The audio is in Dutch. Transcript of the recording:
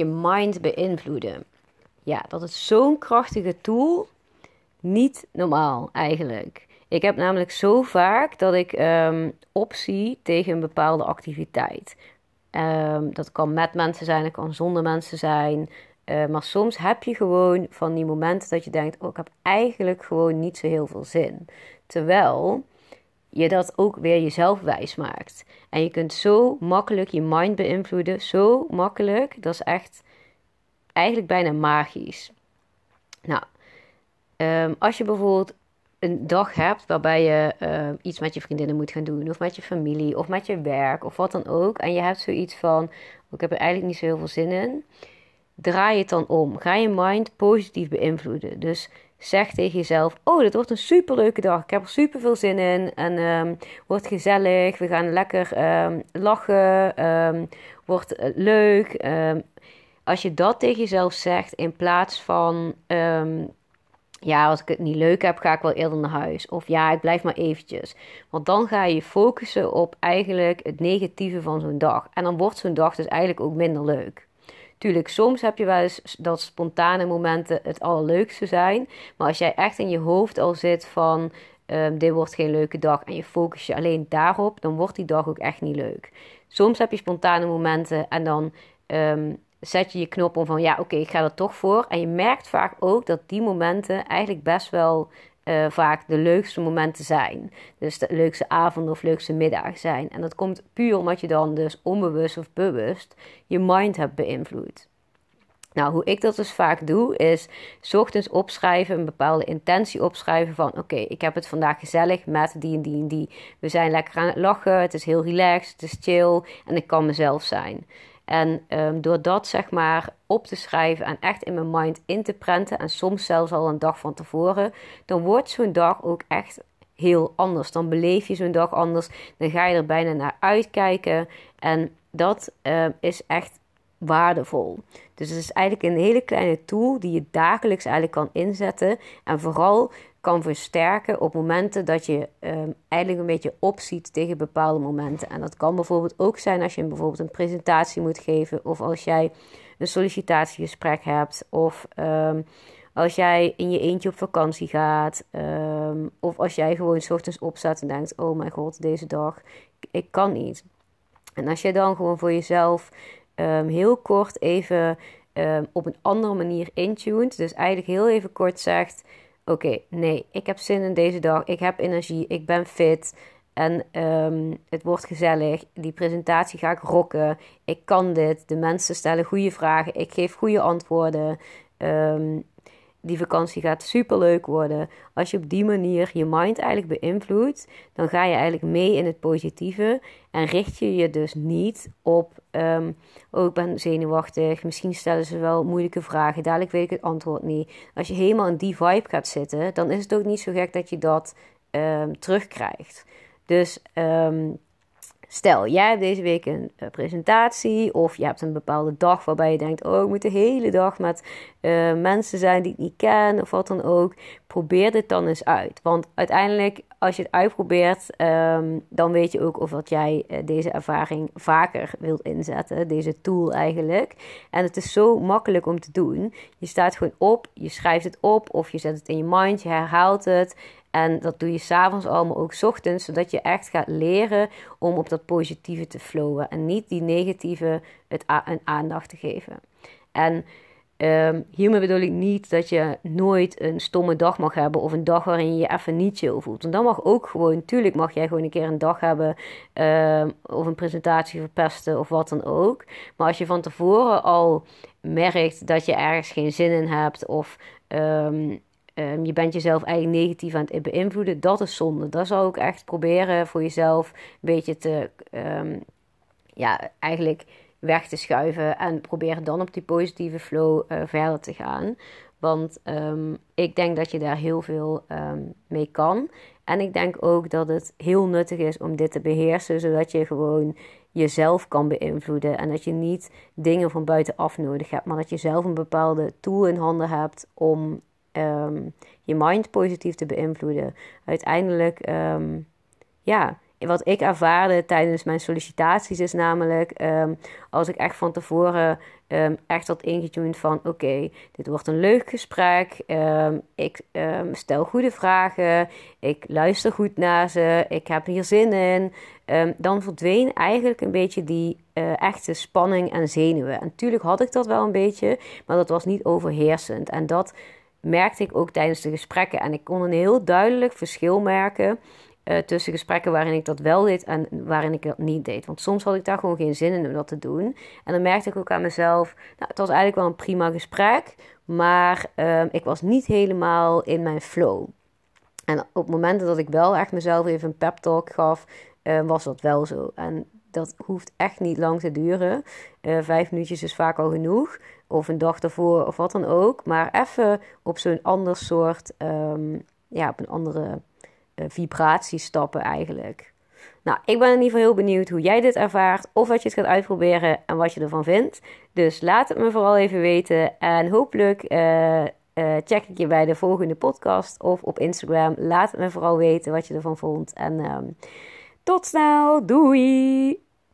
je mind beïnvloeden. Ja, dat is zo'n krachtige tool. Niet normaal eigenlijk. Ik heb namelijk zo vaak dat ik um, optie tegen een bepaalde activiteit. Um, dat kan met mensen zijn, dat kan zonder mensen zijn. Uh, maar soms heb je gewoon van die momenten dat je denkt: Oh, ik heb eigenlijk gewoon niet zo heel veel zin. Terwijl je dat ook weer jezelf wijs maakt. En je kunt zo makkelijk je mind beïnvloeden. Zo makkelijk. Dat is echt eigenlijk bijna magisch. Nou, um, als je bijvoorbeeld een dag hebt waarbij je uh, iets met je vriendinnen moet gaan doen, of met je familie, of met je werk, of wat dan ook, en je hebt zoiets van: oh, Ik heb er eigenlijk niet zo heel veel zin in. Draai het dan om. Ga je mind positief beïnvloeden. Dus zeg tegen jezelf: Oh, dit wordt een superleuke dag. Ik heb er super veel zin in. En um, wordt gezellig. We gaan lekker um, lachen. Um, wordt uh, leuk. als je dat tegen jezelf zegt, in plaats van ja, als ik het niet leuk heb, ga ik wel eerder naar huis. Of ja, ik blijf maar eventjes. Want dan ga je focussen op eigenlijk het negatieve van zo'n dag. En dan wordt zo'n dag dus eigenlijk ook minder leuk. Tuurlijk, soms heb je wel eens dat spontane momenten het allerleukste zijn. Maar als jij echt in je hoofd al zit van... Um, dit wordt geen leuke dag en je focus je alleen daarop, dan wordt die dag ook echt niet leuk. Soms heb je spontane momenten en dan um, zet je je knop om van ja, oké, ik ga er toch voor. En je merkt vaak ook dat die momenten eigenlijk best wel uh, vaak de leukste momenten zijn. Dus de leukste avonden of leukste middag zijn. En dat komt puur omdat je dan dus onbewust of bewust je mind hebt beïnvloed. Nou, hoe ik dat dus vaak doe, is s ochtends opschrijven, een bepaalde intentie opschrijven van oké, ik heb het vandaag gezellig met die en die en die. We zijn lekker aan het lachen, het is heel relaxed, het is chill en ik kan mezelf zijn. En um, door dat zeg maar op te schrijven en echt in mijn mind in te prenten, en soms zelfs al een dag van tevoren, dan wordt zo'n dag ook echt heel anders. Dan beleef je zo'n dag anders, dan ga je er bijna naar uitkijken. En dat uh, is echt waardevol. Dus het is eigenlijk een hele kleine tool die je dagelijks eigenlijk kan inzetten. En vooral kan versterken op momenten dat je um, eigenlijk een beetje opziet tegen bepaalde momenten. En dat kan bijvoorbeeld ook zijn als je bijvoorbeeld een presentatie moet geven, of als jij een sollicitatiegesprek hebt, of um, als jij in je eentje op vakantie gaat, um, of als jij gewoon s ochtends opstaat en denkt: Oh mijn god, deze dag, ik kan niet. En als je dan gewoon voor jezelf heel kort even op een andere manier intunt, dus eigenlijk heel even kort zegt oké, nee, ik heb zin in deze dag, ik heb energie, ik ben fit en um, het wordt gezellig. Die presentatie ga ik rocken, ik kan dit, de mensen stellen goede vragen, ik geef goede antwoorden. Um, die vakantie gaat super leuk worden. Als je op die manier je mind eigenlijk beïnvloedt, dan ga je eigenlijk mee in het positieve en richt je je dus niet op, um, oh ik ben zenuwachtig, misschien stellen ze wel moeilijke vragen, dadelijk weet ik het antwoord niet. Als je helemaal in die vibe gaat zitten, dan is het ook niet zo gek dat je dat um, terugkrijgt. Dus um, Stel, jij hebt deze week een uh, presentatie of je hebt een bepaalde dag waarbij je denkt: Oh, ik moet de hele dag met uh, mensen zijn die ik niet ken of wat dan ook. Probeer dit dan eens uit. Want uiteindelijk, als je het uitprobeert, um, dan weet je ook of dat jij uh, deze ervaring vaker wilt inzetten. Deze tool eigenlijk. En het is zo makkelijk om te doen. Je staat gewoon op, je schrijft het op of je zet het in je mind, je herhaalt het. En dat doe je s'avonds allemaal ook s ochtends, zodat je echt gaat leren om op dat positieve te flowen en niet die negatieve het een aandacht te geven. En um, hiermee bedoel ik niet dat je nooit een stomme dag mag hebben of een dag waarin je je even niet chill voelt. Want dan mag ook gewoon, natuurlijk mag jij gewoon een keer een dag hebben um, of een presentatie verpesten of wat dan ook. Maar als je van tevoren al merkt dat je ergens geen zin in hebt of um, Um, je bent jezelf eigenlijk negatief aan het beïnvloeden. Dat is zonde. Dat zou ik echt proberen voor jezelf een beetje te, um, ja, eigenlijk weg te schuiven. En proberen dan op die positieve flow uh, verder te gaan. Want um, ik denk dat je daar heel veel mee kan. En ik denk ook dat het heel nuttig is om dit te beheersen, zodat je gewoon jezelf kan beïnvloeden. En dat je niet dingen van buitenaf nodig hebt, maar dat je zelf een bepaalde tool in handen hebt om um, je mind positief te beïnvloeden. Uiteindelijk, um, ja, wat ik ervaarde tijdens mijn sollicitaties is namelijk, ehm, als ik echt van tevoren echt had ingetuned van, oké, dit wordt een leuk gesprek, ehm, ik stel goede vragen, ik luister goed naar ze, ik heb hier zin in, dan verdween eigenlijk een beetje die uh, echte spanning en zenuwen. En natuurlijk had ik dat wel een beetje, maar dat was niet overheersend. En dat merkte ik ook tijdens de gesprekken. En ik kon een heel duidelijk verschil merken uh, tussen gesprekken waarin ik dat wel deed en waarin ik dat niet deed. Want soms had ik daar gewoon geen zin in om dat te doen. En dan merkte ik ook aan mezelf, nou, het was eigenlijk wel een prima gesprek, maar uh, ik was niet helemaal in mijn flow. En op momenten dat ik wel echt mezelf even een pep talk gaf, uh, was dat wel zo. En dat hoeft echt niet lang te duren. Uh, vijf minuutjes is vaak al genoeg. Of een dag ervoor of wat dan ook. Maar even op zo'n ander soort, um, ja, op een andere uh, vibratie stappen eigenlijk. Nou, ik ben in ieder geval heel benieuwd hoe jij dit ervaart. Of dat je het gaat uitproberen en wat je ervan vindt. Dus laat het me vooral even weten. En hopelijk uh, check ik je bij de volgende podcast of op Instagram. Laat het me vooral weten wat je ervan vond. En um, tot snel. Doei!